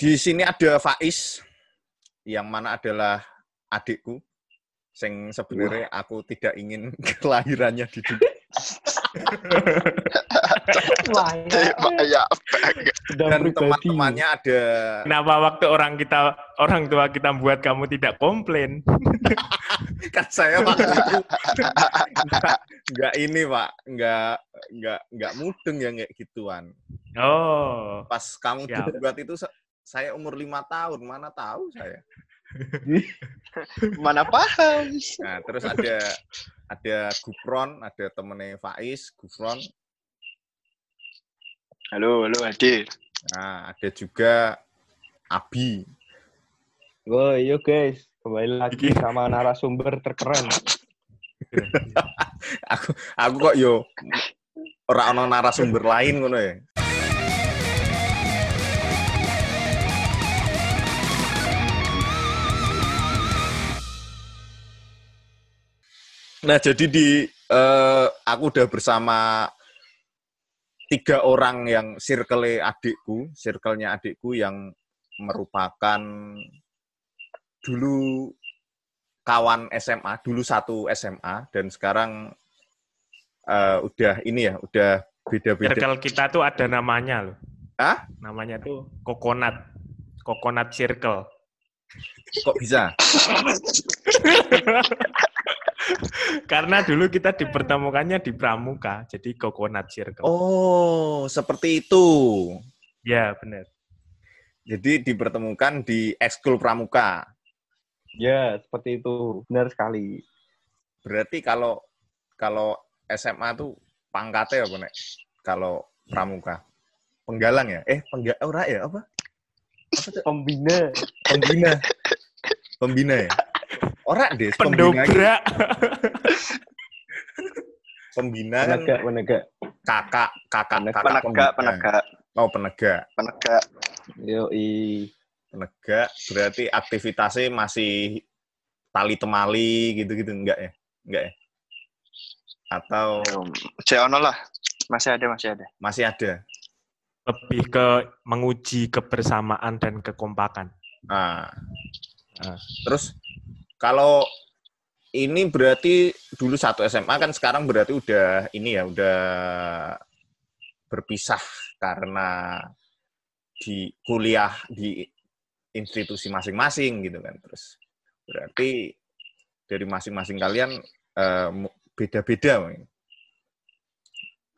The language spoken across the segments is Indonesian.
di sini ada Faiz yang mana adalah adikku sing sebenarnya aku tidak ingin kelahirannya di dunia. Bahaya. Dan teman-temannya ada Kenapa waktu orang kita orang tua kita buat kamu tidak komplain? kan saya waktu itu nggak, nggak ini pak nggak nggak nggak mudeng ya kayak gituan Oh, pas kamu Siap. buat itu saya umur lima tahun mana tahu saya Mana paham. nah terus ada ada Gufron ada temennya Faiz Gufron Halo, halo Ade. nah ada juga Abi Woi, yo guys, kembali lagi sama narasumber terkeren. aku aku kok yo ora ono narasumber lain ngono ya Nah, jadi di eh, aku udah bersama tiga orang yang circle adikku, circle-nya adikku yang merupakan dulu kawan SMA, dulu satu SMA dan sekarang eh, udah ini ya, udah beda-beda. circle kita tuh ada namanya loh. Hah? Namanya tuh Coconut. Coconut Circle. Kok bisa? Karena dulu kita dipertemukannya di Pramuka, jadi Coconut Circle. Oh, seperti itu. Ya, benar. Jadi dipertemukan di ekskul pramuka. Ya, seperti itu. Benar sekali. Berarti kalau kalau SMA tuh pangkatnya apa nek? Kalau pramuka. Penggalang ya? Eh, pengga ora ya apa? Pembina. Pembina. Pembina ya? Ora deh. Pendobrak. Pembina kan Penegak, penegak. kakak, kakak, Penegak, kakak Penegak, penegak, Oh, penegak. penegak. Yo, i. Penegak berarti aktivitasnya masih tali temali gitu-gitu enggak ya? Enggak ya? Atau Ceono lah. Masih ada, masih ada. masih ada? Lebih ke menguji kebersamaan dan kekompakan. Nah, Ah. terus kalau ini berarti dulu satu SMA kan sekarang berarti udah ini ya udah berpisah karena di kuliah di institusi masing-masing gitu kan terus berarti dari masing-masing kalian eh, beda-beda Bang.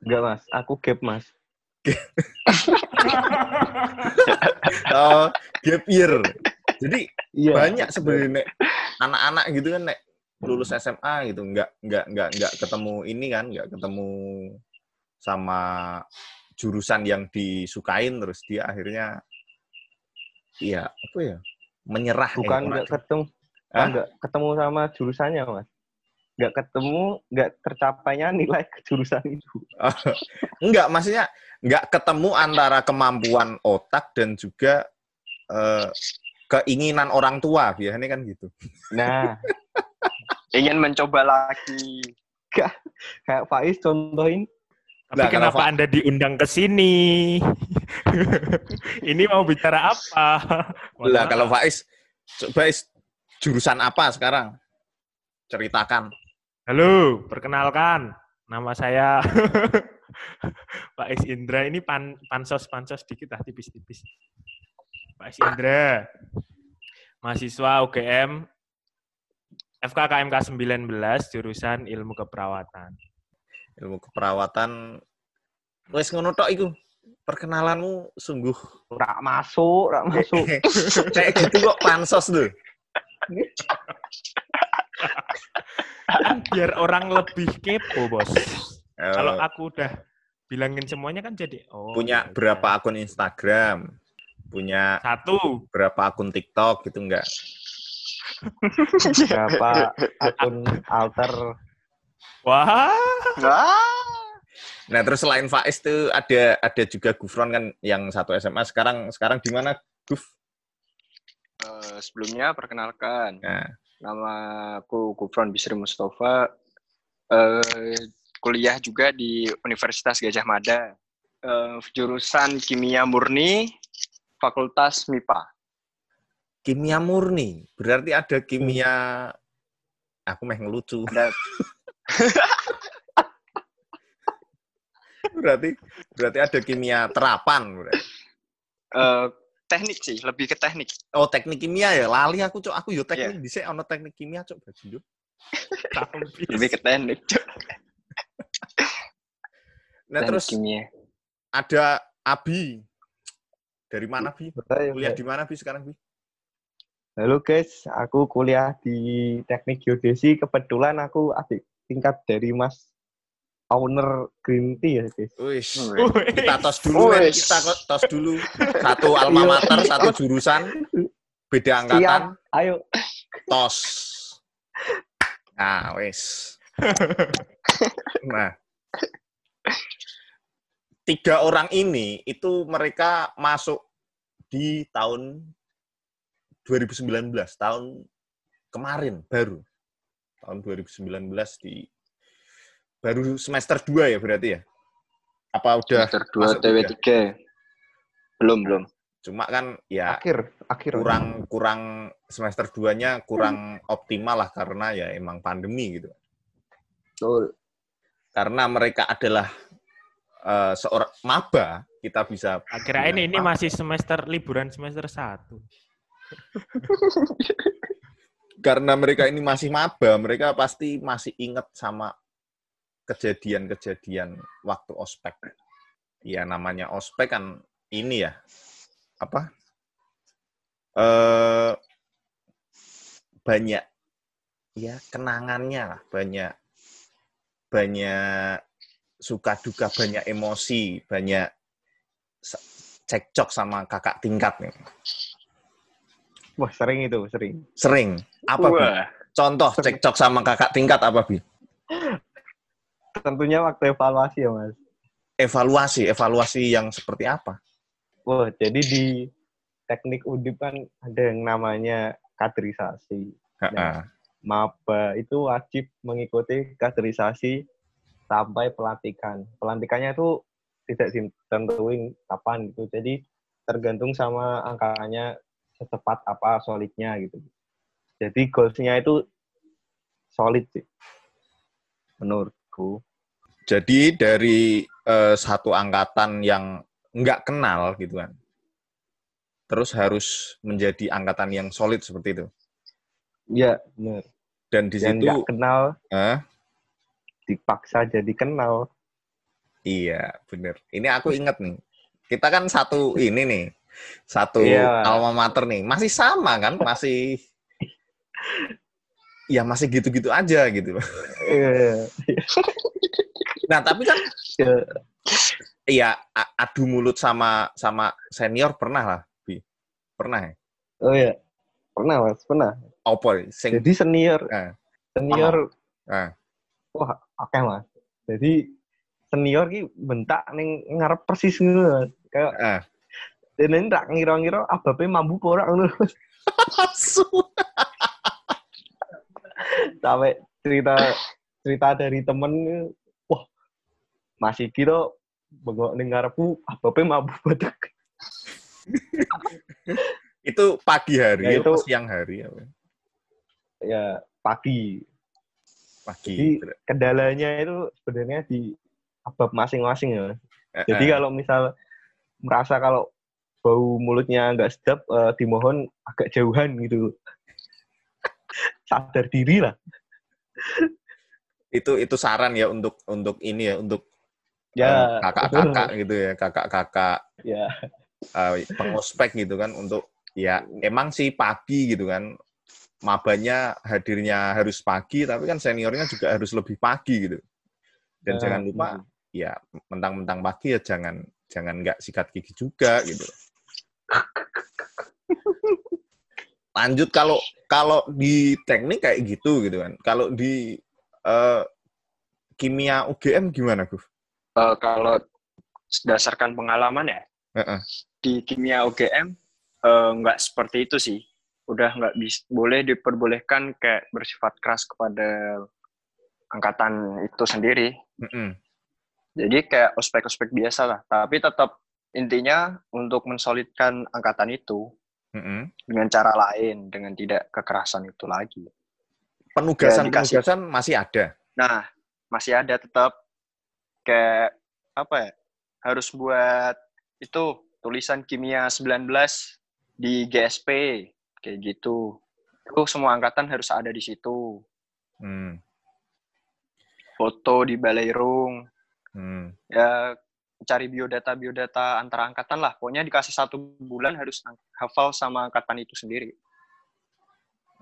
Enggak, Mas. Aku gap, Mas. oh, gap year jadi Iya. banyak sebenarnya anak-anak gitu kan nek lulus SMA gitu nggak nggak nggak nggak ketemu ini kan nggak ketemu sama jurusan yang disukain terus dia akhirnya iya apa ya menyerah Bukan enggak ketemu. Hah? Enggak ketemu sama jurusannya, Mas. Enggak ketemu, enggak tercapainya nilai ke jurusan itu. enggak maksudnya nggak ketemu antara kemampuan otak dan juga eh, keinginan orang tua biasanya kan gitu Nah, Ingin mencoba lagi. kayak Faiz contohin Tapi Nah, kenapa Fa- Anda diundang ke sini? Ini mau bicara apa? Lah kalau Faiz Faiz jurusan apa sekarang ceritakan Halo, perkenalkan. Nama saya Pak Is Indra. Ini pan, pansos-pansos dikit lah, tipis-tipis. Pak Indra. Mahasiswa UGM FKKMK 19, jurusan Ilmu Keperawatan. ilmu keperawatan wes ngono tok iku perkenalanmu sungguh rak masuk, rak masuk. kayak gitu kok pansos tuh biar orang lebih kepo, Bos. Eh, Kalau aku udah bilangin semuanya kan jadi oh punya ya udah. berapa akun Instagram punya Satu. berapa akun TikTok gitu enggak Berapa akun alter Wah, Wah. nah terus selain Faiz tuh ada ada juga Gufron kan yang satu SMA sekarang sekarang di mana Guf Eh, sebelumnya perkenalkan. nah Nama aku Gufron Bisri Mustafa. Eh, kuliah juga di Universitas Gajah Mada. Eh, jurusan Kimia Murni. Fakultas MIPA. Kimia murni. Berarti ada kimia aku meh ngelucu. Ada berarti berarti ada kimia terapan. berarti. eh, teknik sih, lebih ke teknik. Oh, teknik kimia ya. Lali aku, Cok. Aku yo teknik dhisik ono teknik kimia, Cok, bajindu. Lebih ke teknik. Cuk. Nah, Teknik terus kimia. ada Abi. Dari mana, Bi? Kuliah di mana, Bi, sekarang, Bi? Halo guys, aku kuliah di teknik geodesi. Kebetulan aku adik tingkat dari Mas owner Green Tea ya guys. Wis. Wih. Kita tos dulu. Wis. kita tos dulu. Satu alma mater, satu jurusan, beda angkatan, Ayo. tos. Nah, wis. Nah, tiga orang ini itu mereka masuk di tahun 2019, tahun kemarin baru. Tahun 2019 di baru semester 2 ya berarti ya? Apa udah Semester 2 masuk TW3. Belum, belum. cuma kan ya Akhir, akhir. kurang kurang semester 2-nya kurang optimal lah karena ya emang pandemi gitu. Betul. Karena mereka adalah eh, seorang maba, kita bisa Akhirnya ini ini masih semester liburan semester satu. karena mereka ini masih maba, mereka pasti masih ingat sama kejadian-kejadian waktu ospek. Ya namanya ospek kan ini ya apa? Eh banyak ya kenangannya lah, banyak banyak suka duka, banyak emosi, banyak cekcok sama kakak tingkat nih. Wah, sering itu, sering. Sering. Apa Bi? Wah, Contoh cekcok sama kakak tingkat apa bi? Tentunya waktu evaluasi ya, Mas. Evaluasi, evaluasi yang seperti apa? Wah, jadi di teknik undip kan ada yang namanya kaderisasi. Heeh. Maba itu wajib mengikuti kaderisasi sampai pelantikan. Pelantikannya itu tidak ditentuin kapan gitu. Jadi tergantung sama angkanya secepat apa solidnya gitu. Jadi goalsnya itu solid sih. Menurutku. Jadi dari eh, satu angkatan yang nggak kenal gitu kan, terus harus menjadi angkatan yang solid seperti itu. Iya, benar. Dan di Yang situ, nggak kenal eh, dipaksa jadi kenal. iya bener. Ini aku inget nih. Kita kan satu ini nih, satu Iya. alma mater nih, masih sama kan, masih ya masih gitu-gitu aja gitu. Iya. Nah tapi kan Iya. Iya, adu mulut sama sama senior pernah lah, Bi. Pernah ya? Oh iya. Pernah, Mas. Pernah. Opo, sing Jadi senior, Eh. senior, Eh. wah, oke mas. Jadi senior ki bentak ning ngarep persis ngono. Mas. Kayak eh. dene ndak ngira-ngira abape mambu apa ora ngono. Asu. Sampai cerita cerita dari temen wah masih kira bengok ning ngarepku abape mambu badak. Itu pagi hari Ya, atau itu- siang hari apa? Ya pagi. Pagi. Jadi kendalanya itu sebenarnya di abab masing-masing ya. Eh, Jadi kalau misal merasa kalau bau mulutnya nggak sedap, eh, dimohon agak jauhan gitu. Sadar diri lah. itu itu saran ya untuk untuk ini ya untuk Ya, eh, kakak-kakak gitu ya, kakak-kakak Ya, eh, pengospek gitu kan untuk ya emang sih pagi gitu kan. Mabanya hadirnya harus pagi tapi kan seniornya juga harus lebih pagi gitu. Dan Eh, jangan lupa ya mentang-mentang pagi ya jangan jangan nggak sikat gigi juga gitu. Lanjut kalau kalau di teknik kayak gitu gitu kan. Kalau di eh, kimia UGM gimana, Gus? eh, kalau berdasarkan pengalaman ya, Heeh. di kimia UGM nggak seperti itu sih. Udah nggak bis, boleh diperbolehkan kayak bersifat keras kepada angkatan itu sendiri. Mm-mm. Jadi kayak ospek-ospek biasa lah. Tapi tetap intinya untuk mensolidkan angkatan itu Mm-mm. dengan cara lain, dengan tidak kekerasan itu lagi. Penugasan Ya, dikasih. penugasan masih ada. Nah, masih ada tetap kayak apa ya? Harus buat itu tulisan kimia 19 di GSP kayak gitu. Itu semua angkatan harus ada di situ. Hmm. Foto di Baleirung, Hmm. ya cari biodata biodata antara angkatan lah. Pokoknya dikasih satu bulan harus hafal sama angkatan itu sendiri.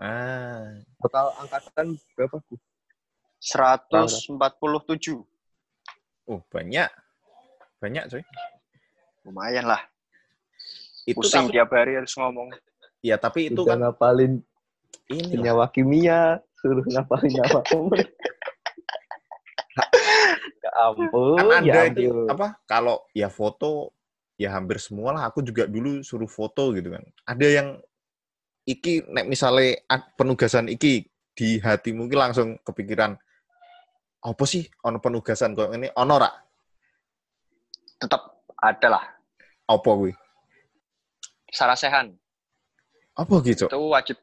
Ah. Total angkatan berapa? Bu? 147 Oh, banyak. Banyak, coy. lumayan lah. Itu Pusing tapi, tiap hari harus ngomong. Ya tapi itu Udah kan ngapalin ini lah. senyawa kimia, suruh ngapalin nyawa ya ampun, kan ada ya itu ampun. apa kalau ya foto ya hampir semua lah aku juga dulu suruh foto gitu kan. Ada yang iki nek misalnya penugasan iki di hati mungkin langsung kepikiran apa sih ono penugasan kok ini ono rak? Tetap ada lah. apa kuwi? Sarasehan apa gitu itu wajib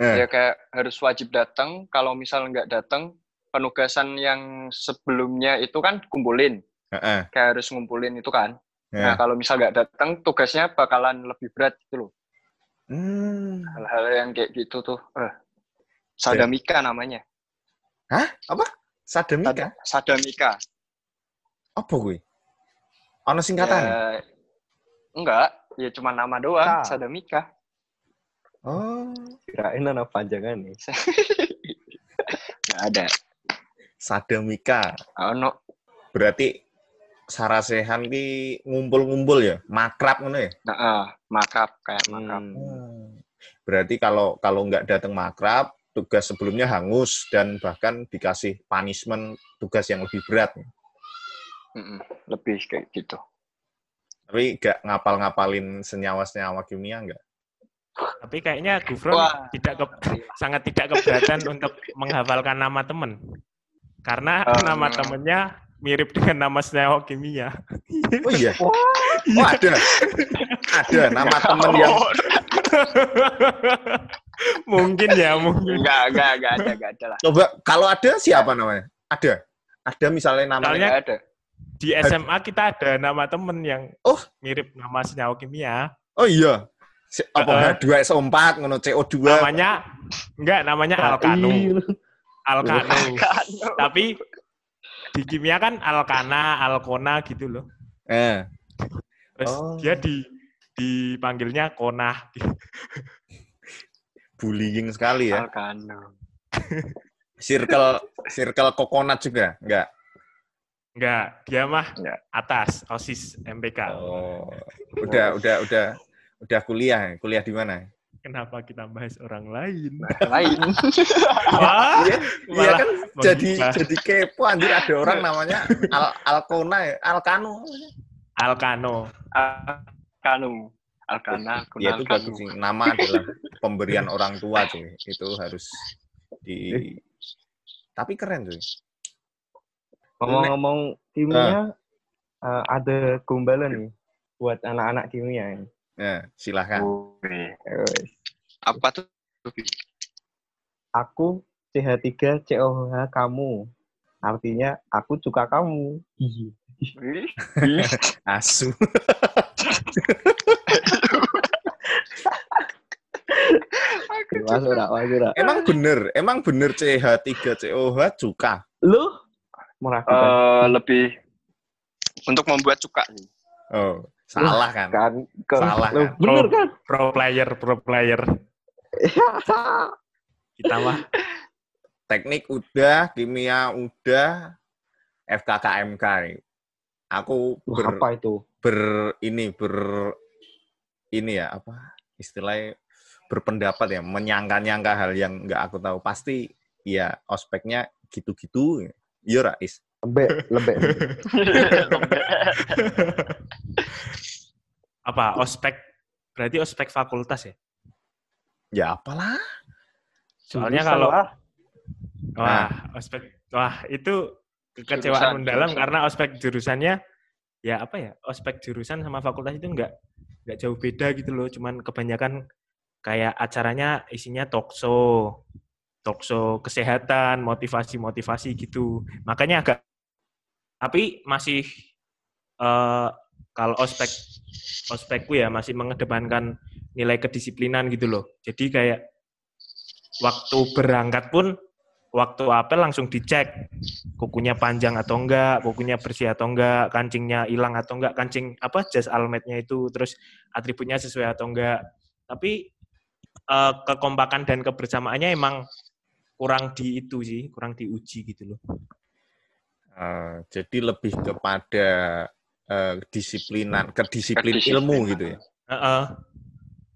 eh, ya kayak harus wajib datang. Kalau misal nggak datang, penugasan yang sebelumnya itu kan kumpulin. heeh, Kayak harus ngumpulin itu kan. Nah ya. kalau misal nggak datang, tugasnya bakalan lebih berat gitu loh. Hmm. Hal-hal yang kayak gitu tuh. Eh, sadamika namanya. hah apa sademika Sad- Sadamika. apa kuwi ono singkatan Ya, enggak, ya cuma nama doang. Sa. Sadamika. Oh Kirain anak panjangan nih. Nggak ada. sademika Oh, no. berarti sarasehan ki ngumpul-ngumpul ya makrab ngono ya Nah, ah, makap kayak makap. Hmm. berarti kalau kalau nggak datang makrab tugas sebelumnya hangus dan bahkan dikasih punishment tugas yang lebih berat Mm-mm, Lebih kayak gitu. tapi nggak ngapal-ngapalin senyawa-senyawa kimia nggak Tapi kayaknya Gufron Wah. tidak ke- sangat tidak keberatan untuk menghafalkan nama temen. Karena Eh. nama temennya mirip dengan nama senyawa kimia. oh iya oh ada ada nama temen yang mungkin ya, mungkin. Enggak, enggak, enggak ada, enggak ada lah. coba kalau ada siapa namanya ada ada misalnya namanya Soalnya- ada. Di SMA kita ada nama temen yang Oh. mirip nama senyawa kimia. oh iya apa Eh. H2SO4 ngono CO2 Namanya enggak namanya Alkano. Alkano. Tapi di kimia kan Alkana, Alkona gitu loh. eh Terus Oh. dia di dipanggilnya Konah. bullying sekali ya Alkano. circle circle kokonat juga enggak Enggak, dia mah Enggak. atas OSIS MPK. Oh, udah, udah, udah, udah kuliah, kuliah di mana? Kenapa kita bahas orang lain? Lain. Wah, Iya, iya kan jadi menghibah. jadi kepo anjir ada orang namanya Al Alkona ya, Alkano. Alkano. Alkano. Alkana, Ya itu bagus sih. Nama adalah pemberian orang tua cuy. Itu harus di tapi keren cuy. Ngomong-ngomong kimia, eh, ada gombalan nih buat anak-anak kimia ini. Ya, silahkan. Wes. Apa tuh? Aku CH3 COH kamu. Artinya aku suka kamu. Iya. Asu. Masuk rak, masuk rak. emang bener, emang bener CH3COH cuka. Lu meragukan Eh, lebih untuk membuat cuka sih. Oh, salah kan? kan? Ke, Salah, kan? Bener kan? Pro player, pro player. Kita mah Teknik udah, kimia udah, FKKMK. nih. Aku ber, apa itu? ber ini ber ini ya apa istilahnya berpendapat ya menyangka-nyangka hal yang nggak aku tahu pasti ya ospeknya gitu-gitu iya Rais Lembek, lembek. apa? Ospek berarti ospek fakultas ya? ya apalah Soalnya Jurusan kalau lah. wah, ospek wah itu kekecewaan Jurusan, mendalam jurusan. karena ospek jurusannya ya apa ya ospek jurusan sama fakultas itu nggak nggak jauh beda gitu loh cuman kebanyakan kayak acaranya isinya talkshow talkshow kesehatan motivasi motivasi gitu makanya agak tapi masih uh, kalau ospek ospekku ya masih mengedepankan nilai kedisiplinan gitu loh jadi kayak waktu berangkat pun waktu apel langsung dicek kukunya panjang atau enggak, kukunya bersih atau enggak, kancingnya hilang atau enggak, kancing apa jas almetnya itu, terus atributnya sesuai atau enggak. Tapi uh, kekompakan dan kebersamaannya emang kurang di itu sih, kurang diuji gitu loh. Uh, jadi lebih kepada uh, disiplinan, kedisiplin ilmu gitu ya. Uh, uh,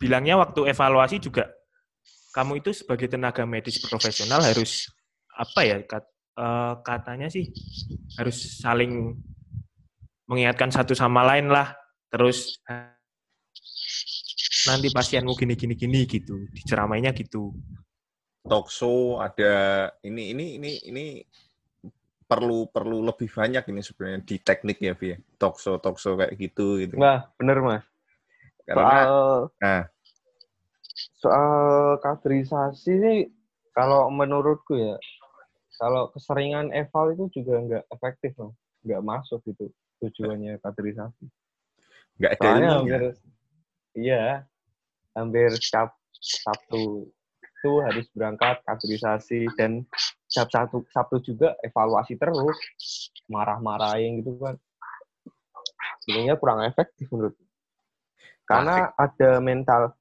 bilangnya waktu evaluasi juga kamu itu sebagai tenaga medis profesional harus apa ya kat, uh, katanya sih harus saling mengingatkan satu sama lain lah. Terus nanti pasienmu gini gini gini gitu. Diceramainya gitu. Talk show ada ini ini ini ini perlu perlu lebih banyak ini sebenarnya di teknik ya Vi ya. talk show kayak gitu gitu. Nah bener mas. Karena soal nah. soal kaderisasi sih kalau menurutku ya kalau keseringan eval itu juga nggak efektif loh nggak masuk gitu tujuannya kaderisasi. Nggak ada Soalnya hampir, iya hampir setiap Sabtu itu harus berangkat kaderisasi dan setiap satu Sabtu juga evaluasi terus marah-marahin gitu kan sebenarnya kurang efektif menurut karena ada mental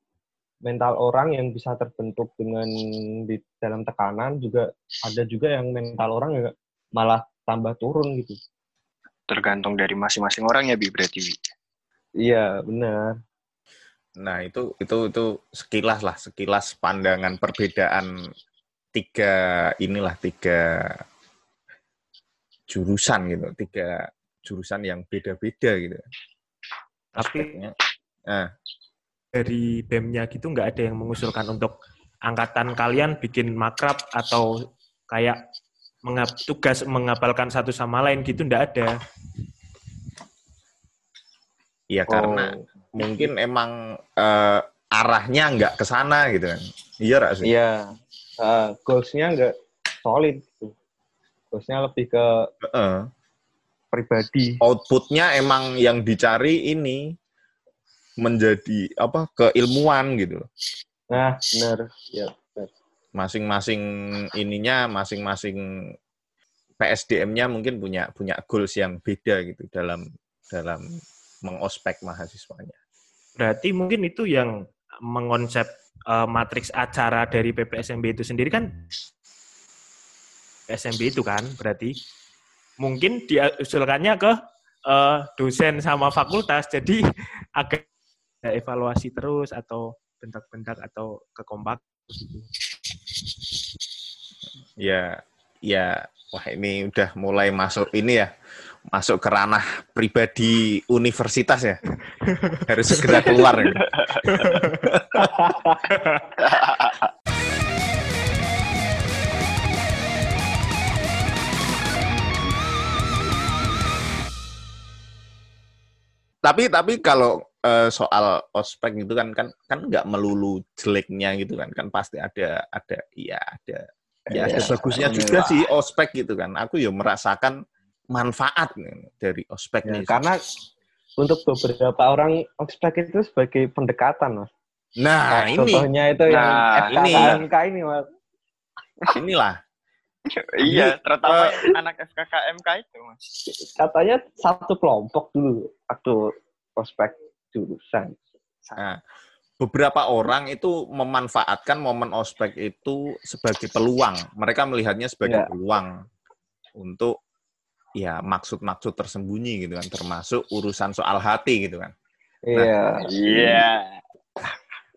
mental orang yang bisa terbentuk dengan di dalam tekanan juga ada juga yang mental orang juga malah tambah turun gitu. Tergantung dari masing-masing orang ya, Bi, berarti. Iya, benar. Nah, itu itu itu sekilas lah, sekilas pandangan perbedaan tiga inilah tiga jurusan gitu, tiga jurusan yang beda-beda gitu. Tapi nah, dari BEM-nya gitu nggak ada yang mengusulkan untuk angkatan kalian bikin makrab atau kayak mengap, tugas mengapalkan satu sama lain gitu nggak ada. Iya oh. karena mungkin emang uh, arahnya nggak ke sana gitu kan. Iya Rak Iya. Uh, goals-nya nggak solid gitu. Goals-nya lebih ke uh. pribadi. Outputnya emang yang dicari ini menjadi apa keilmuan gitu loh. Nah, benar. Ya, Masing-masing ininya, masing-masing PSDM-nya mungkin punya punya goals yang beda gitu dalam dalam mengospek mahasiswanya. Berarti mungkin itu yang mengonsep uh, matriks acara dari PPSMB itu sendiri kan SMB itu kan berarti mungkin diusulkannya ke uh, dosen sama fakultas jadi agak evaluasi terus atau bentak-bentak atau kekompak gitu. Ya, ya, wah ini udah mulai masuk ini ya, masuk ke ranah pribadi universitas ya. Harus segera keluar. Ya. tapi tapi kalau uh, soal ospek gitu kan kan kan nggak melulu jeleknya gitu kan kan pasti ada ada iya ada ya ada bagusnya juga sih ospek gitu kan aku ya merasakan manfaat nih dari ospek ya, karena untuk beberapa orang ospek itu sebagai pendekatan mas nah, nah ini contohnya itu nah, yang FKKMK ini, ini mas inilah iya, terutama uh, anak FKKMK itu, Mas. Katanya satu kelompok dulu waktu prospek jurusan. Nah, beberapa orang itu memanfaatkan momen ospek itu sebagai peluang. Mereka melihatnya sebagai yeah. peluang untuk ya maksud-maksud tersembunyi gitu kan, termasuk urusan soal hati gitu kan. Iya. Nah, iya.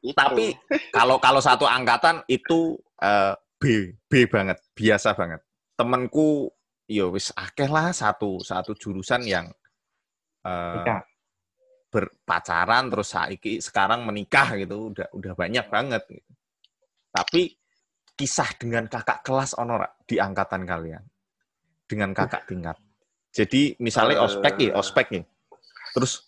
Tapi kalau kalau satu angkatan itu uh, B B banget, biasa banget. Temenku yo ya wis akeh lah satu satu jurusan yang uh, berpacaran terus saiki sekarang menikah gitu udah udah banyak banget gitu. Tapi kisah dengan kakak kelas onora di angkatan kalian dengan kakak tingkat. Jadi misalnya ospek ya, ospek nih. terus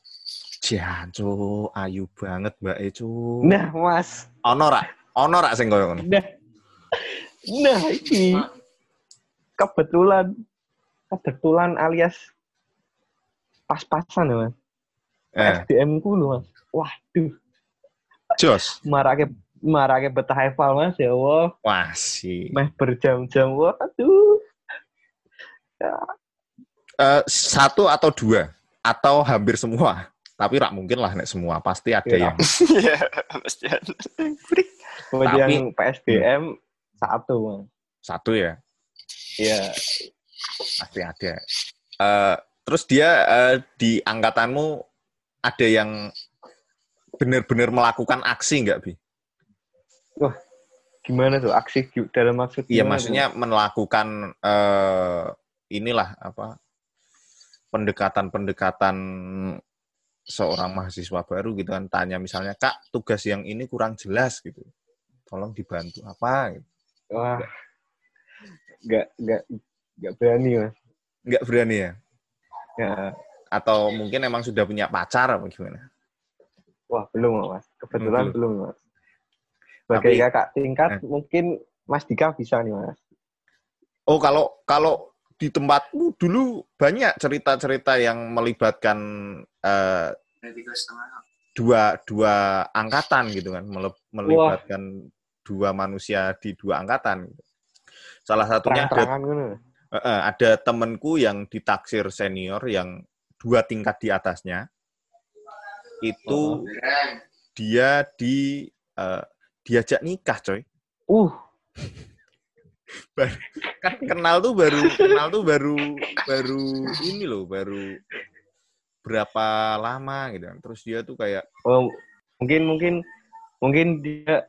Jancu, ayu banget Mbak Ecu. Nah, Mas. Ono rak? Ono rak sing koyo ngono. Nah. Nah, ini kebetulan kebetulan alias pas-pasan ya, Mas. Eh, SDM ku lho, Mas. Waduh, Jos. marake marake betah eval, Mas ya Allah. Wah, sih. Meh berjam-jam. Waduh. Eh, satu atau dua atau hampir semua. Tapi rak mungkin lah nek semua, pasti ada Ya. yang Iya, pasti ada. Kemudian PSDM satu, Mas. satu ya, Iya. pasti ada. Eh, terus dia eh, di angkatanmu ada yang benar-benar melakukan aksi nggak, Bi? Gimana tuh aksi dalam maksud Iya, maksudnya melakukan eh, inilah apa pendekatan-pendekatan seorang mahasiswa baru gitu kan tanya misalnya kak tugas yang ini kurang jelas gitu tolong dibantu apa gitu. Wah. Nggak, nggak, nggak berani, Mas. nggak berani ya Ya. atau mungkin emang sudah punya pacar apa gimana Wah, belum, Mas. Kebetulan Belum. belum, Mas. Sebagai Tapi- kakak tingkat, Eh. mungkin Mas Dika bisa nih, Mas. oh kalau kalau di tempatmu dulu banyak cerita-cerita yang melibatkan eh, dua dua angkatan gitu kan melibatkan dua manusia di dua angkatan gitu. salah satunya ada eh, ada temenku yang ditaksir senior yang dua tingkat di atasnya. Itu dia di eh, diajak nikah coy. Uh, kan kenal tuh baru kenal tuh baru baru ini loh baru berapa lama gitu kan. Terus dia tuh kayak oh, mungkin mungkin mungkin dia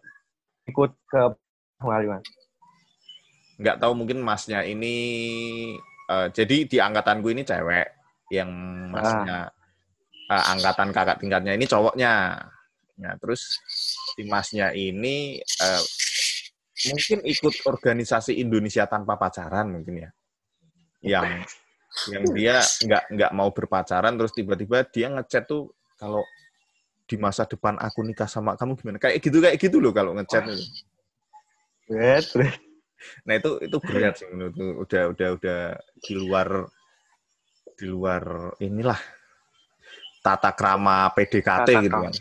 ikut ke Mas. nggak tahu mungkin masnya ini eh, jadi di angkatanku ini cewek yang masnya eh, angkatan kakak tingkatnya ini cowoknya. Nah terus si masnya ini eh, mungkin ikut organisasi Indonesia tanpa pacaran mungkin ya yang yang dia nggak nggak mau berpacaran terus tiba-tiba dia ngechat tuh kalau di masa depan aku nikah sama kamu gimana kayak gitu kayak gitu loh kalau ngechat Berat, berat. Nah itu itu berat sih menurutku udah udah udah di luar di luar inilah tata krama PDKT Tata gitu kan.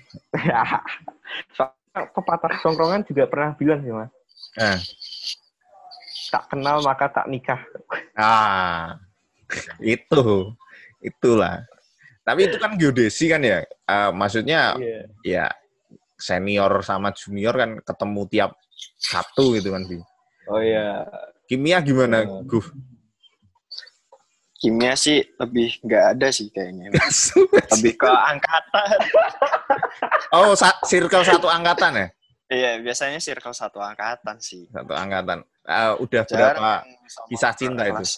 Soalnya pepatah songkrongan juga pernah bilang sih, Mas. Nah, Tak kenal maka tak nikah. ah itu itulah. Tapi itu kan geodesi kan ya. Eh, maksudnya Iya. ya senior sama junior kan ketemu tiap Sabtu gitu kan. Bi. Oh iya. Kimia gimana, Hmm. Guf? Kimia sih lebih nggak ada sih kayaknya. Lebih ke angkatan. oh, sa- circle satu angkatan ya? Iya, biasanya circle satu angkatan sih. Satu angkatan. Eh, udah Jarang berapa kisah cinta itu? kelas.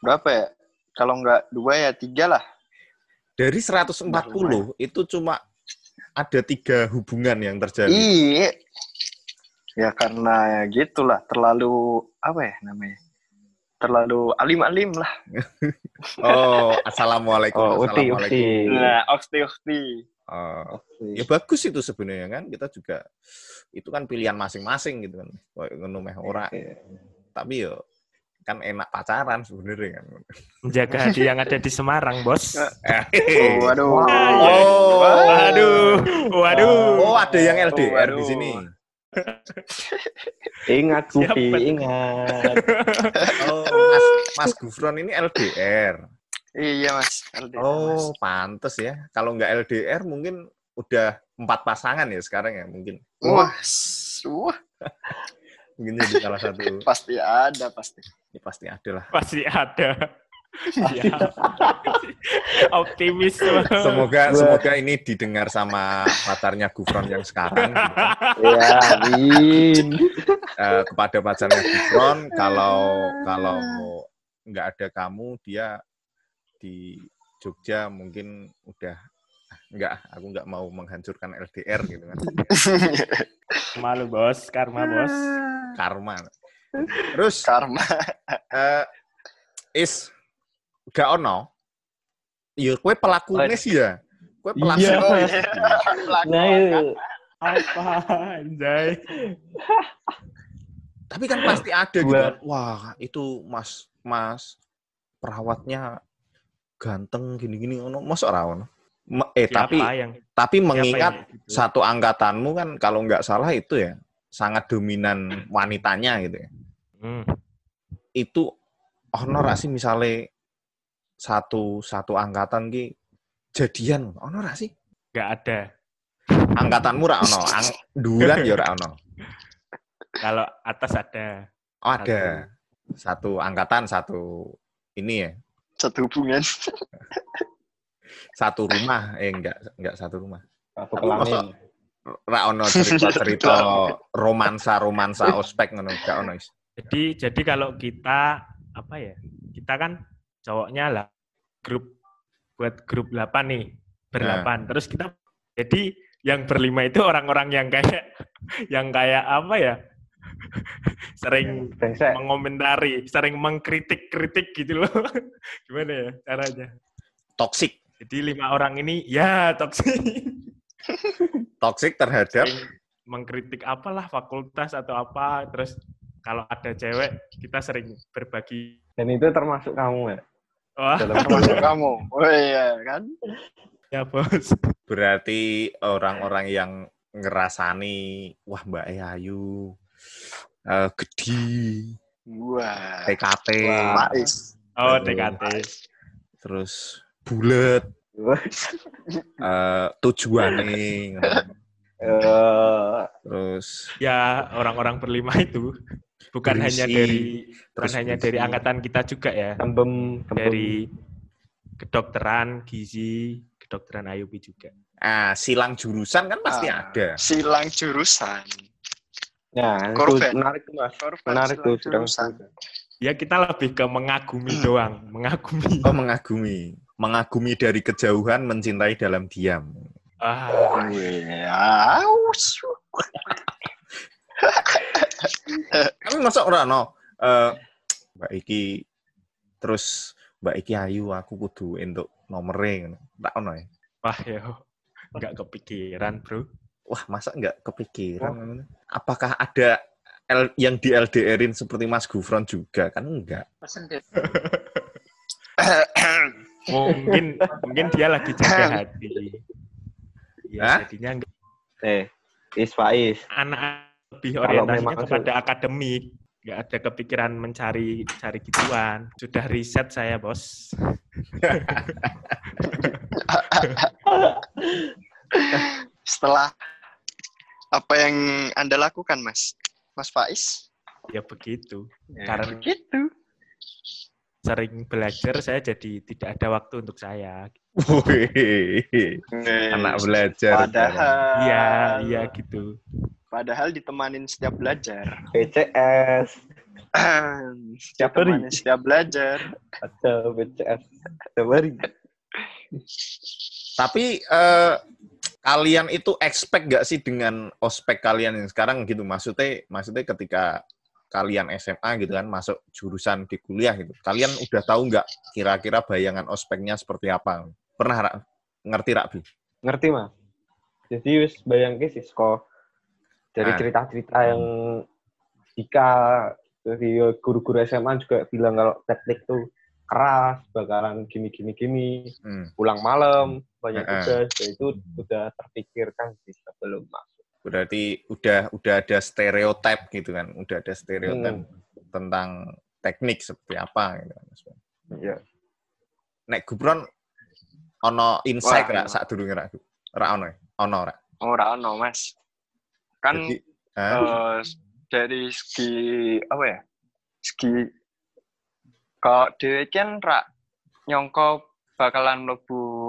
Berapa ya? Kalau nggak dua ya tiga lah. Dari 140 itu cuma ada tiga hubungan yang terjadi. Iya. Ya karena ya gitulah, terlalu apa ya namanya? Terlalu alim-alim lah. Oh, assalamualaikum. Oh, uti, assalamualaikum. uti. Nah, okti-okti. Oh, ya bagus itu sebenarnya kan. Kita juga itu kan pilihan masing-masing gitu kan. Kayak ngono meh ora. Tapi yo kan enak pacaran sebenarnya kan. Menjaga hati yang ada di Semarang, bos. Oh, waduh. Oh. Waduh, waduh. Oh, ada yang LDR di Waduh. sini. Ingat, Gupi, tuh? ingat. Oh, Mas Mas Gufron ini LDR. Iya mas. LDR, Mas. Oh, pantes ya. Kalau nggak LDR mungkin udah empat pasangan ya sekarang ya mungkin. Wah, wah, Mungkin jadi salah satu. pasti ada pasti. Ya, pasti ada lah. Pasti ada. Ya. Optimis. Semoga semoga ini didengar sama pacarnya Gufron yang sekarang. gitu kan. Ya, amin. Eh, kepada pacarnya Gufron, kalau kalau nggak ada kamu, dia di Jogja mungkin udah "Ah, nggak, aku nggak mau menghancurkan LDR gitu kan. Malu, bos. Karma, bos. Karma. Terus Karma. eh, is gak ono ya kue pelakunya sih ya. Kue pelaku. Iya. Oh, iya. Nah, itu. Apa anjay? Tapi kan pasti ada gitu. Kan. Wah, itu Mas Mas perawatnya ganteng gini-gini ono mosok ora ono. Me- Eh, Siapa tapi yang tapi mengingat yang gitu? satu angkatanmu kan kalau nggak salah itu ya sangat dominan wanitanya gitu ya. Hmm. Itu ono ra sih misale satu satu angkatan ki jadian ono ra sih? nggak ada. Angkatanmu ra ono, ang duran ya ra ono. Kalau atas ada. Oh, ada. Satu angkatan, satu ini ya. Satu hubungan. Satu rumah, eh enggak enggak satu rumah. Satu kelamin. Ra ono cerita-cerita romansa-romansa ospek ngono, gak ono. Is. Jadi jadi kalau kita apa ya? Kita kan cowoknya lah grup buat grup 8 nih, berlapan. Terus kita jadi yang berlima itu orang-orang yang kayak yang kayak apa ya? Sering Brengsek. mengomentari, sering mengkritik-kritik gitu loh. Gimana ya caranya? Toxic. Jadi lima orang ini ya toksik. Toxic terhadap Sering mengkritik apalah fakultas atau apa. Terus kalau ada cewek kita sering berbagi. Dan itu termasuk kamu ya? Wah, Dalam Termasuk kamu. Oh iya kan. ya bos. berarti orang-orang yang ngerasani wah Mbak Ayu eh gede, Wah. TKT, Wah. Oh. DKT. terus bulet, eh tujuannya, Eh, terus Ya orang-orang berlima itu bukan Berisi. hanya dari bukan hanya dari angkatan kita juga ya. tembem, tembem. Dari kedokteran, gizi, kedokteran IUP juga. ah silang jurusan kan pasti Ah, ada. Silang jurusan. Nah, itu menarik tuh mas. Korban Menarik tuh. Sedang. Ya kita lebih ke mengagumi doang, mengagumi. Oh mengagumi, mengagumi dari kejauhan, mencintai dalam diam. Ah, Iya. Aus. Tapi masa ora no, eh, Mbak Iki terus Mbak Iki Ayu aku kudu entuk nomere ngono. Tak ono ya. wah ya, nggak kepikiran bro. Wah, masa nggak kepikiran? ngono? Apakah ada L- yang di LDR-in seperti Mas Gufron juga? Kan enggak. Mungkin mungkin dia lagi jaga hati. Ya Hah? jadinya nggak Eh, Is Faiz. anak lebih orientasinya kepada akademik, nggak ada kepikiran mencari cari gituan. Sudah riset saya bos. Setelah apa yang Anda lakukan, Mas? Mas Faiz? Ya begitu. Ya, Karena- begitu. Sering belajar saya jadi tidak ada waktu untuk saya. Wih, anak belajar. Padahal, Iya, iya gitu. padahal ditemanin setiap belajar. BCS. setiap hari. setiap belajar. Ada BCS. Setiap hari. Tapi eh, kalian itu expect gak sih dengan ospek kalian yang sekarang gitu? Maksudnya, maksudnya ketika kalian SMA gitu kan masuk jurusan di kuliah gitu. Kalian udah tahu nggak kira-kira bayangan ospeknya seperti apa? Pernah Ra? ngerti Rakbi? Ngerti mas? Jadi wis bayangke sih kok dari Ah. cerita-cerita yang jika dari guru-guru SMA juga bilang kalau teknik tuh keras, bakalan gini-gini gini, Hmm. pulang malam, banyak tugas, ya itu udah terpikirkan sih sebelum masuk. Berarti udah udah ada stereotip gitu kan, udah ada stereotip Hmm. tentang teknik seperti apa gitu kan. Iya. Nek Gubron ono insight ra saat dulu ra ra ono ya? Ono ra. Ora ono, Mas. Kan Jadi, eh, dari segi apa ya? Segi kok dhewe kan ra nyongko bakalan mlebu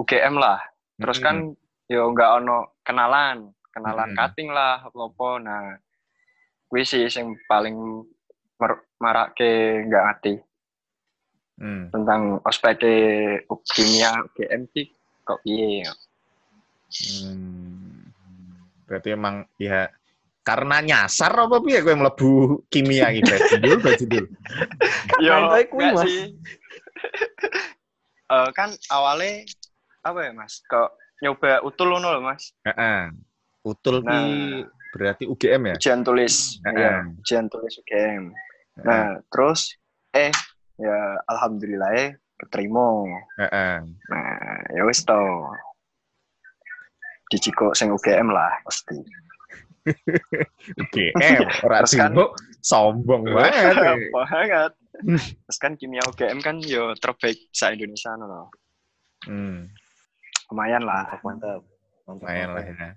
UGM lah. Terus kan yo nggak ono kenalan, kenalan Mm-mm. cutting lah apa Nah, kuwi sih sing paling marake nggak ngerti Hmm. tentang ospek kimia UGM sih kok piye. Hmm. Berarti emang ya karena nyasar apa piye kowe mlebu kimia iki, Bas? Judul, Bas, judul. Yo, kuwi, enggak Mas. sih. eh, kan awalnya apa ya mas? Kok nyoba utul ngono loh mas? Heeh. Utul ki Nah. berarti UGM ya? Ujian tulis, ya, ujian tulis UGM. Nah terus eh ya alhamdulillah ya keterima. Heeh. Nah ya wis to. Diciko sing UGM lah pasti. UGM ora Terus kan- sibuk sombong banget. ya. banget. Terus kan kimia UGM kan yo terbaik sa Indonesia no loh. Hmm, Lumayan lah. Mantap, mantap. lumayan lah ya.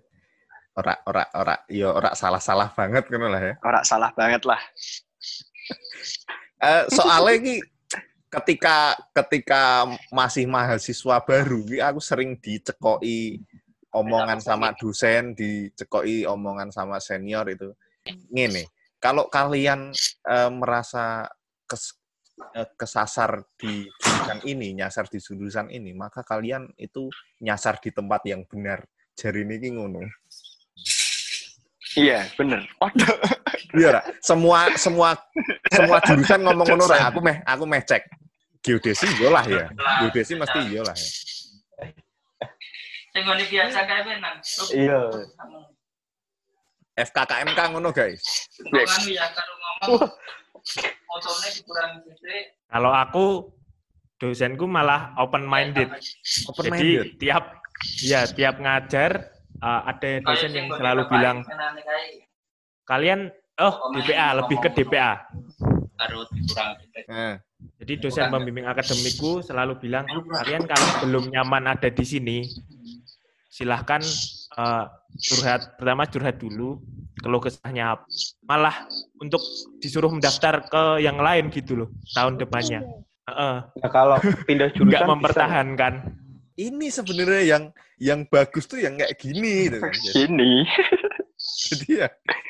Ora ora ora ya ora salah-salah banget kan lah ya. Ora salah banget lah. Eh, soalnya ki ketika ketika masih mahasiswa baru ki aku sering dicekoi omongan sama dosen, dicekoi omongan sama senior itu. Ngene, kalau kalian eh, merasa kes- eh, kesasar di jurusan ini, nyasar di jurusan ini, maka kalian itu nyasar di tempat yang benar. Jari ini ngono. Iya, bener. Waduh. Iya, semua semua semua jurusan ngomong ngono. Aku meh aku meh cek. Geodesi yo lah ya. Geodesi mesti yo lah ya. Sing ngene biasa kae menang. Iya. FKKMK ngono guys. Kan ya karo ngomong. Kurang gede. Kalau aku dosenku malah open minded. Open Jadi minded. tiap ya tiap ngajar uh, ada dosen yang selalu bilang kalian oh DPA lebih ke DPA. Jadi dosen pembimbing akademikku selalu bilang kalian kalau belum nyaman ada di sini silahkan uh, curhat pertama curhat dulu keluh kesahnya apa. malah untuk disuruh mendaftar ke yang lain gitu loh tahun depannya. Heeh, Nah, kalau pindah jurusan nggak bisa. mempertahankan. ini sebenarnya yang yang bagus tuh yang kayak gini gitu kan. Jadi, Ini. jadi ya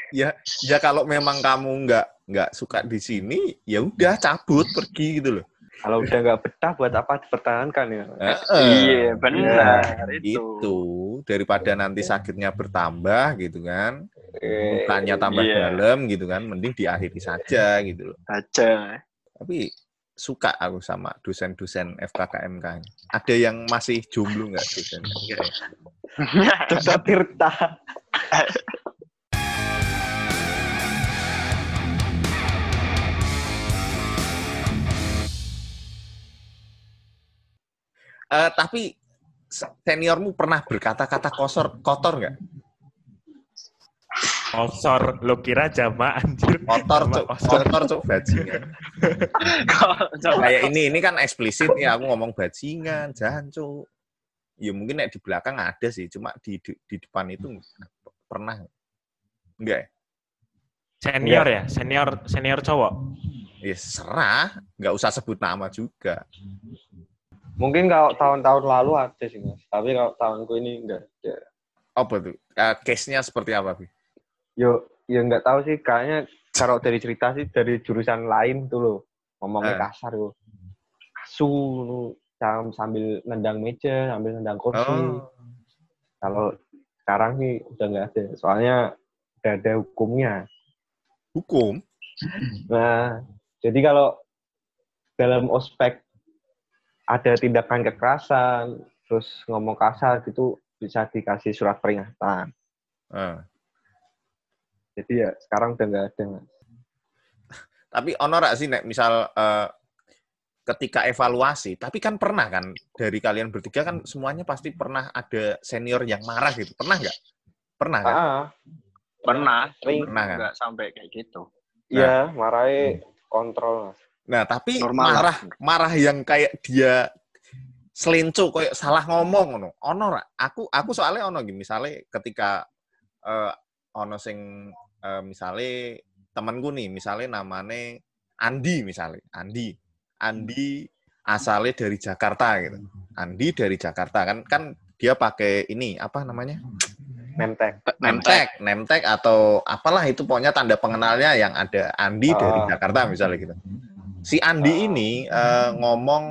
ya ya kalau memang kamu nggak nggak suka di sini, ya udah cabut pergi gitu loh. Kalau udah nggak betah buat apa dipertahankan ya? Heeh. Iya, benar itu. Itu daripada nanti sakitnya bertambah gitu kan. Eh, Tanya tambah iya. dalam gitu kan, mending diakhiri saja gitu loh. Aja. Tapi suka aku sama dosen-dosen FKKMK. Ada yang masih jomblo nggak dosen? Ya? Coba Tirta. Eh, tapi seniormu pernah berkata-kata kotor kotor nggak? Kosor, lo kira jamaah anjir. Kotor cuk, kosor. kotor cuk bajingan. Kayak ini ini kan eksplisit ya aku ngomong bajingan, jangan cuk. Ya mungkin nek di belakang ada sih, cuma di di, di depan itu pernah enggak? ya? Senior ya, senior senior cowok. Ya serah, nggak usah sebut nama juga. Mungkin kalau tahun-tahun lalu ada sih mas. Tapi kalau tahunku ini enggak ada. Apa tuh? Eh, case-nya seperti apa, Bi? Yo, ya nggak tahu sih. Kayaknya kalau dari cerita sih dari jurusan lain tuh loh. Ngomongnya Eh. kasar loh. Asu sambil nendang meja, sambil nendang kursi. Oh. Kalau sekarang sih udah nggak ada. Soalnya udah ada hukumnya. Hukum? Nah, jadi kalau dalam ospek ada tindakan kekerasan, terus ngomong kasar gitu bisa dikasih surat peringatan. Eh. Jadi ya sekarang udah nggak ada. Tapi ono nggak sih nek misal eh, ketika evaluasi, tapi kan pernah kan dari kalian bertiga kan semuanya pasti pernah ada senior yang marah gitu. Pernah nggak? Pernah kan? Ah, Pernah. Sering. Pernah kan? Enggak sampai kayak gitu. iya, marahin kontrol. Mas. Nah, tapi Normal marah marah yang kayak dia selenco kayak salah ngomong ngono. Ono ra? Aku aku soalnya ono gini, misalnya ketika eh, ono sing eh, misalnya temanku nih, misalnya namanya Andi misalnya, Andi. Andi asalnya dari Jakarta gitu. Andi dari Jakarta kan kan dia pakai ini apa namanya? Nemtek. Nemtek, Nemtek atau apalah itu pokoknya tanda pengenalnya yang ada Andi dari Ah. Jakarta misalnya gitu. Si Andi ini eh, ngomong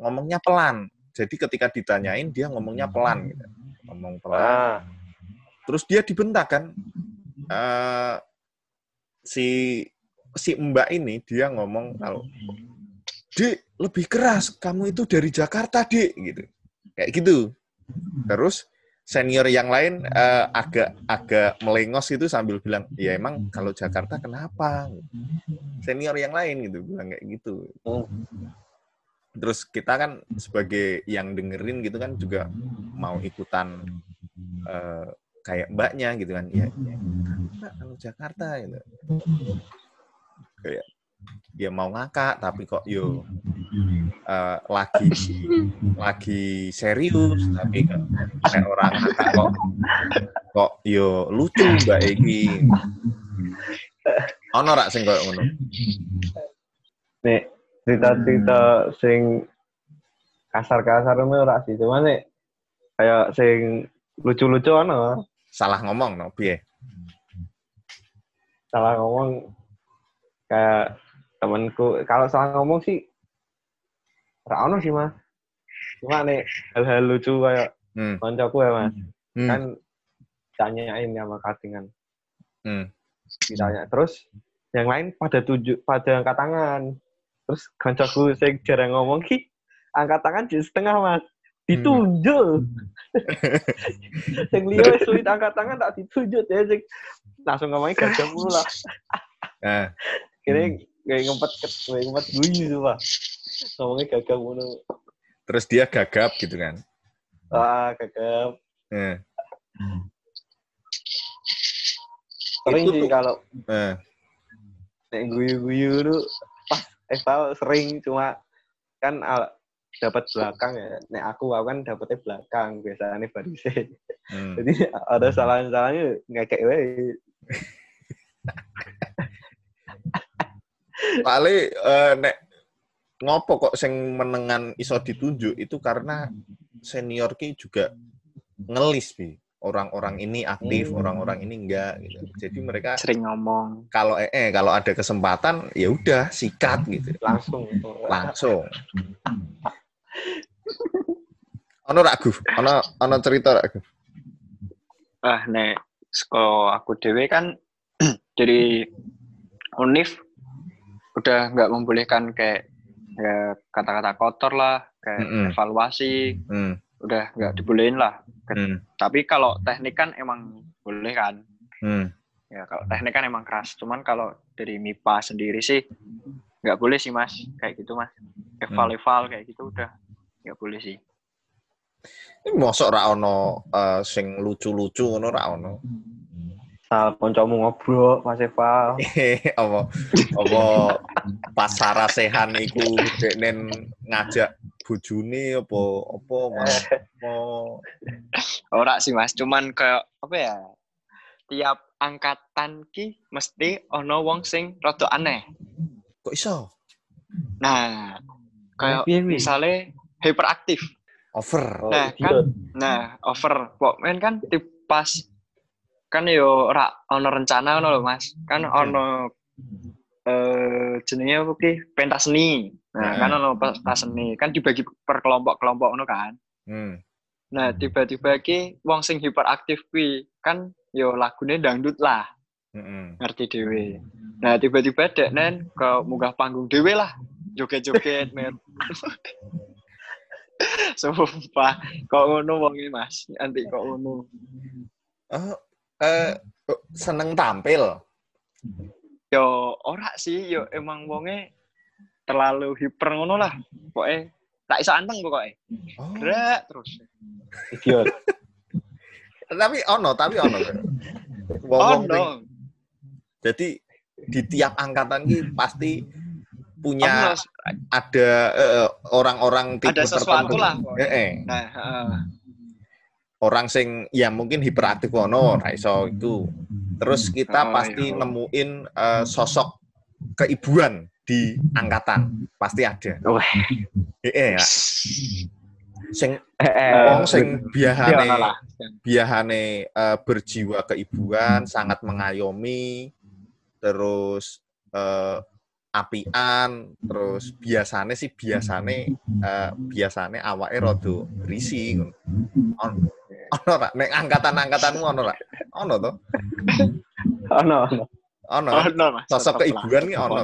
ngomongnya pelan. Jadi ketika ditanyain dia ngomongnya pelan gitu. Ngomong pelan. Ah, Terus dia dibentak kan. Eh, si si Mbak ini dia ngomong kalau Dek, lebih keras. Kamu itu dari Jakarta, Dek. Gitu. Kayak gitu. Terus senior yang lain eh, agak agak melengos itu sambil bilang, ya emang kalau Jakarta kenapa? Senior yang lain gitu bilang kayak gitu. Terus kita kan sebagai yang dengerin gitu kan juga mau ikutan eh, kayak mbaknya gitu kan. Ya, ya kalau Jakarta gitu. Kayak dia mau ngakak tapi kok yo eh, lagi lagi serius tapi kok kayak orang ngakak kok kok yo lucu mbak Egi ono rak sing koyo ngono? Nek cerita-cerita sing kasar-kasar itu ora sih, cuman nek kayak sing lucu-lucu ana. salah ngomong no piye? Salah ngomong kayak temanku kalau salah ngomong sih ora ono sih, Mas. Cuma nek hal-hal lucu kayak hmm. koncoku ya, Mas. Hmm. Kan tanyain sama katingan. Hmm. ditanya terus yang lain pada tujuh pada angkat tangan terus kancaku sing jarang ngomong ki angkat tangan di setengah mas ditunjuk sing liya wis sulit angkat tangan tak ditunjuk ya sing langsung ngomongnya gagah mulu lah Nah, kira kayak ngempet kayak ngempet guyu tuh pak ngomongnya gagah mulu terus dia gagap gitu kan? Ah gagah Eh, sering Itu sih kalau eh. nek guyu-guyu tuh pas eval sering cuma kan al- dapat belakang ya. Nek aku aku kan dapetnya belakang biasanya barisnya. Hmm. jadi ada salah-salahnya ngekek wae Paling eh, nek ngopo kok sing menengan iso ditunjuk itu karena senior ki juga ngelis bi. Orang-orang ini aktif Hmm. orang-orang ini enggak gitu. Jadi mereka Sering ngomong. kalau eh, eh, kalau ada kesempatan ya udah sikat gitu. Langsung. Langsung. Ono ragu ono ono cerita ragu Ah, nek sekolah aku dewe kan dari Unif udah nggak membolehkan kayak ya kata-kata kotor lah, kayak Mm-mm. evaluasi, hmm. udah nggak dibolehin lah. Hmm. Tapi kalau teknik kan emang boleh kan. Hmm. Ya kalau teknik kan emang keras. Cuman kalau dari MIPA sendiri sih nggak boleh sih mas, kayak gitu mas. Eval-eval kayak gitu udah nggak boleh sih. Ini mosok ra ono eh, sing lucu-lucu ngono ra ono. Sal koncomu ngobrol pas eval apa apa pas sarasehan iku deknen ngajak bojone apa apa mas apa Ora sih mas, cuman kayak apa ya? Tiap angkatan ki mesti ono wong sing rada aneh. kok iso Nah, kayak misalnya hyperaktif. over oh, Nah, idiot. Nah, over pokoknya kan di pas kan yo ora ono rencana ono lho Mas. Kan ono eh jenenge apa ki? Pentas seni. Nah, Hmm. kan ono pentas seni. Kan dibagi per kelompok-kelompok ono kan. hmm. Nah, tiba-tiba ki wong sing hiperaktif kuwi kan yo lagune dangdut lah. Mm-mm. ngerti dewe. Nah tiba-tiba dek nen ke munggah panggung dewe lah, joget-joget men. Sumpah, kok ngono wong iki Mas, nanti kok ngono. Oh, eh, seneng tampil Yo ora sih, yo emang wonge terlalu hiper ngono lah. Pokoke tak iso anteng pokoke. oh. Gerak terus. idiot tapi ono tapi ono Oh Wong-wong no. sing- jadi di tiap angkatan ki pasti punya Ono, ada eh, orang-orang tipe ada sesuatu tertentu. lah. Eh, eh. Nah, heeh. Orang sing ya mungkin hiperaktif ono ra iso itu terus kita Oh, pasti iya. nemuin eh, sosok keibuan di angkatan pasti ada Wah. eh, eh, ya. sing eh, eh, wong sing Iya, biahane biahane eh, berjiwa keibuan sangat mengayomi terus eh, apian terus biasane sih biasane eh, biasane awake rada berisi ngono. Ono ono ra nek angkatan-angkatanmu ono ra? Ono to? ono ono Ono. Ono Mas. Sosok keibuan ki ono.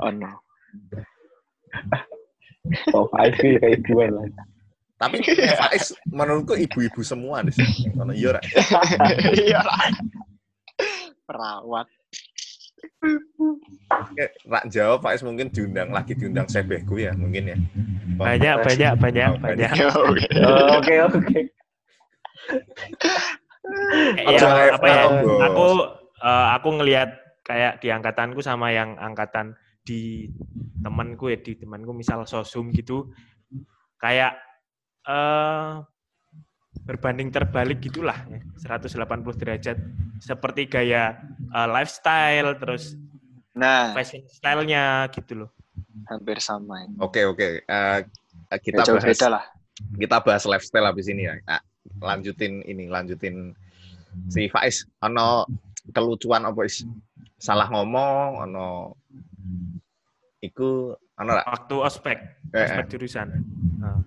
Ono. Oh, Faiz itu kayak ibuan lah. Tapi Faiz menurutku ibu-ibu semua di sini. Kalau iya, Ra. Iya lah. Perawat. Rak jawab Faiz mungkin diundang lagi diundang sebehku ya mungkin ya. Banyak, banyak, banyak, banyak. Oh, Oke, oke. Ya, apa ya? Aku eh, aku ngelihat kayak di angkatanku sama yang angkatan di temanku ya di temanku misal sosum gitu kayak eh berbanding terbalik gitulah ya, 180 derajat seperti gaya eh, lifestyle terus Nah, fashion style-nya gitu loh. hampir sama. ini. Oke oke. Eh, kita jauh bahas beda lah. kita bahas lifestyle habis ini ya. Ah, lanjutin ini lanjutin si Faiz. Ono kelucuan apa is? Salah ngomong, ono iku ono ra? Waktu ospek, Eh, eh. ospek jurusan. Nah.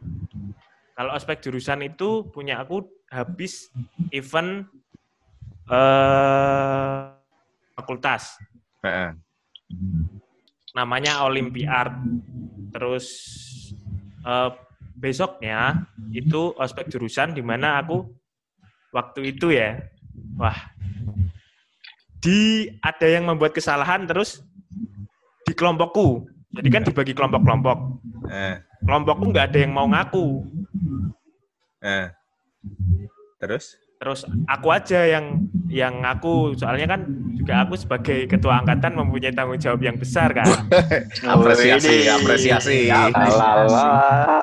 Kalau ospek jurusan itu punya aku habis event eh fakultas. Eh, eh. namanya Olympiad. Terus eh, besoknya itu ospek jurusan di mana aku waktu itu ya, wah, di ada yang membuat kesalahan terus di kelompokku. Jadi kan dibagi kelompok-kelompok. Eh, Kelompokku nggak ada yang mau ngaku. eh. Terus? Terus aku aja yang yang ngaku. Soalnya kan juga aku sebagai ketua angkatan mempunyai tanggung jawab yang besar kan. Apresiasi, apresiasi. Alala.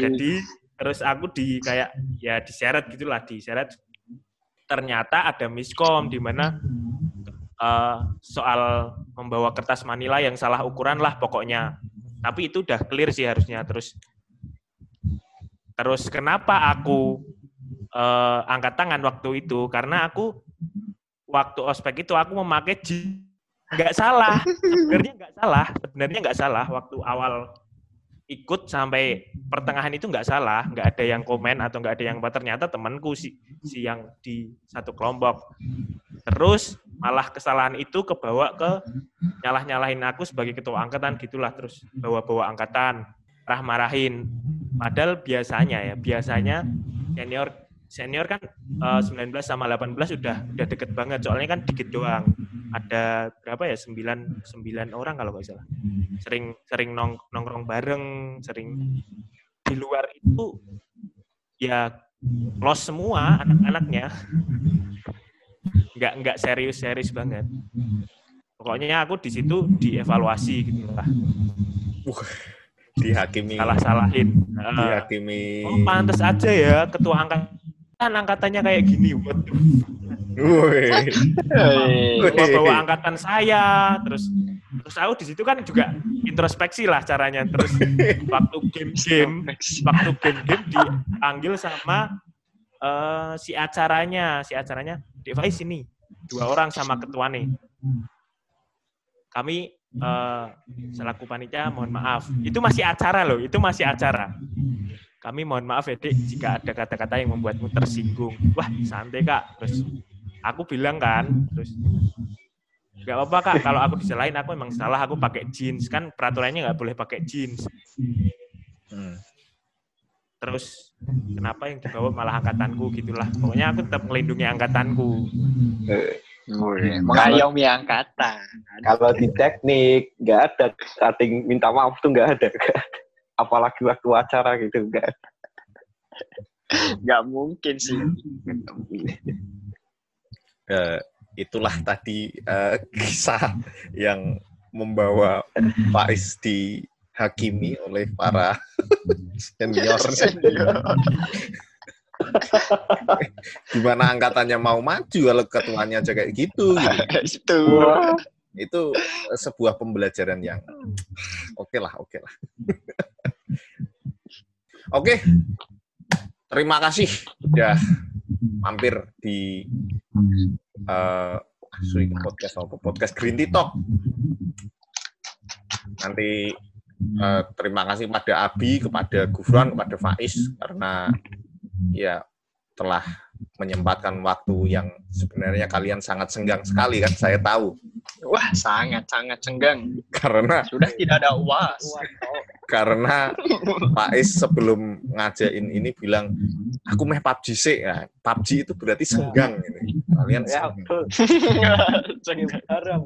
Jadi terus aku di kayak ya diseret gitulah diseret. Ternyata ada miskom di mana eh, soal membawa kertas Manila yang salah ukuran lah pokoknya. Tapi itu udah clear sih harusnya. Terus terus kenapa aku eh, angkat tangan waktu itu? Karena aku waktu ospek itu aku memakai jeans nggak salah sebenarnya nggak salah sebenarnya nggak salah waktu awal ikut sampai pertengahan itu nggak salah, nggak ada yang komen atau nggak ada yang apa. Ternyata temanku si, si yang di satu kelompok. Terus malah kesalahan itu kebawa ke nyalah-nyalahin aku sebagai ketua angkatan gitulah terus bawa-bawa angkatan marah-marahin. Padahal biasanya ya, biasanya senior senior kan eh, 19 sama 18 udah udah deket banget soalnya kan dikit doang. Ada berapa ya? 9 9 orang kalau nggak salah sering sering nong, nongkrong bareng, sering di luar itu ya close semua anak-anaknya. Nggak nggak serius-serius banget. Pokoknya aku di situ dievaluasi gitu lah. Dihakimi. Salah-salahin. Eh, Dihakimi. oh, pantas aja ya ketua angkatan angkatannya kayak gini. Hei. bawa angkatan saya terus terus aku di situ kan juga introspeksi lah caranya terus waktu game-game waktu game-game dipanggil sama eh, si acaranya si acaranya device ini dua orang sama ketua nih kami eh, selaku panitia mohon maaf itu masih acara loh itu masih acara kami mohon maaf ya dek jika ada kata-kata yang membuatmu tersinggung wah santai kak terus aku bilang kan terus nggak apa-apa kak kalau aku disalahin aku emang salah aku pakai jeans kan peraturannya nggak boleh pakai jeans Hmm. terus kenapa yang dibawa malah angkatanku gitulah pokoknya aku tetap melindungi angkatanku Wih, Mengayomi angkatan. Kalau di teknik nggak ada cutting minta maaf tuh nggak ada. nggak ada. Apalagi waktu acara gitu ada. Nggak mungkin sih. Eh, itulah tadi eh, kisah yang membawa Faiz dihakimi oleh para senior. Senior. Gimana angkatannya mau maju kalau ketuanya aja kayak gitu, gitu. Itu. Wah, Itu sebuah pembelajaran yang oke lah, oke lah. Oke, terima kasih udah mampir di sorry, podcast apa podcast Green Tea Talk. Nanti eh, terima kasih kepada Abi, kepada Gufron, kepada Faiz karena ya telah menyempatkan waktu yang sebenarnya kalian sangat senggang sekali kan saya tahu Wah, sangat sangat cenggang. Karena Sudah tidak ada uas. karena Pak Is sebelum ngajain ini bilang aku meh PUBG sih ya. PUBG itu berarti senggang ini. Kalian Ya, senggang. betul. Game haram.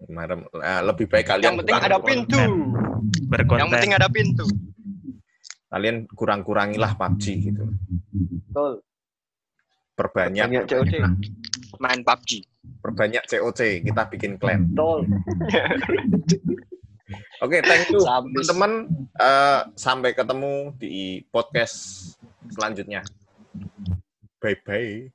Game haram. Eh, lebih baik kalian Yang penting ada pintu. Berkonten. Yang penting ada pintu. Kalian kurang-kurangilah PUBG gitu. Betul. Perbanyak Banyak COD. Main PUBG. perbanyak COC, kita bikin clan. Betul. Oke, thank you teman-teman. Eh, sampai ketemu di podcast selanjutnya. Bye bye.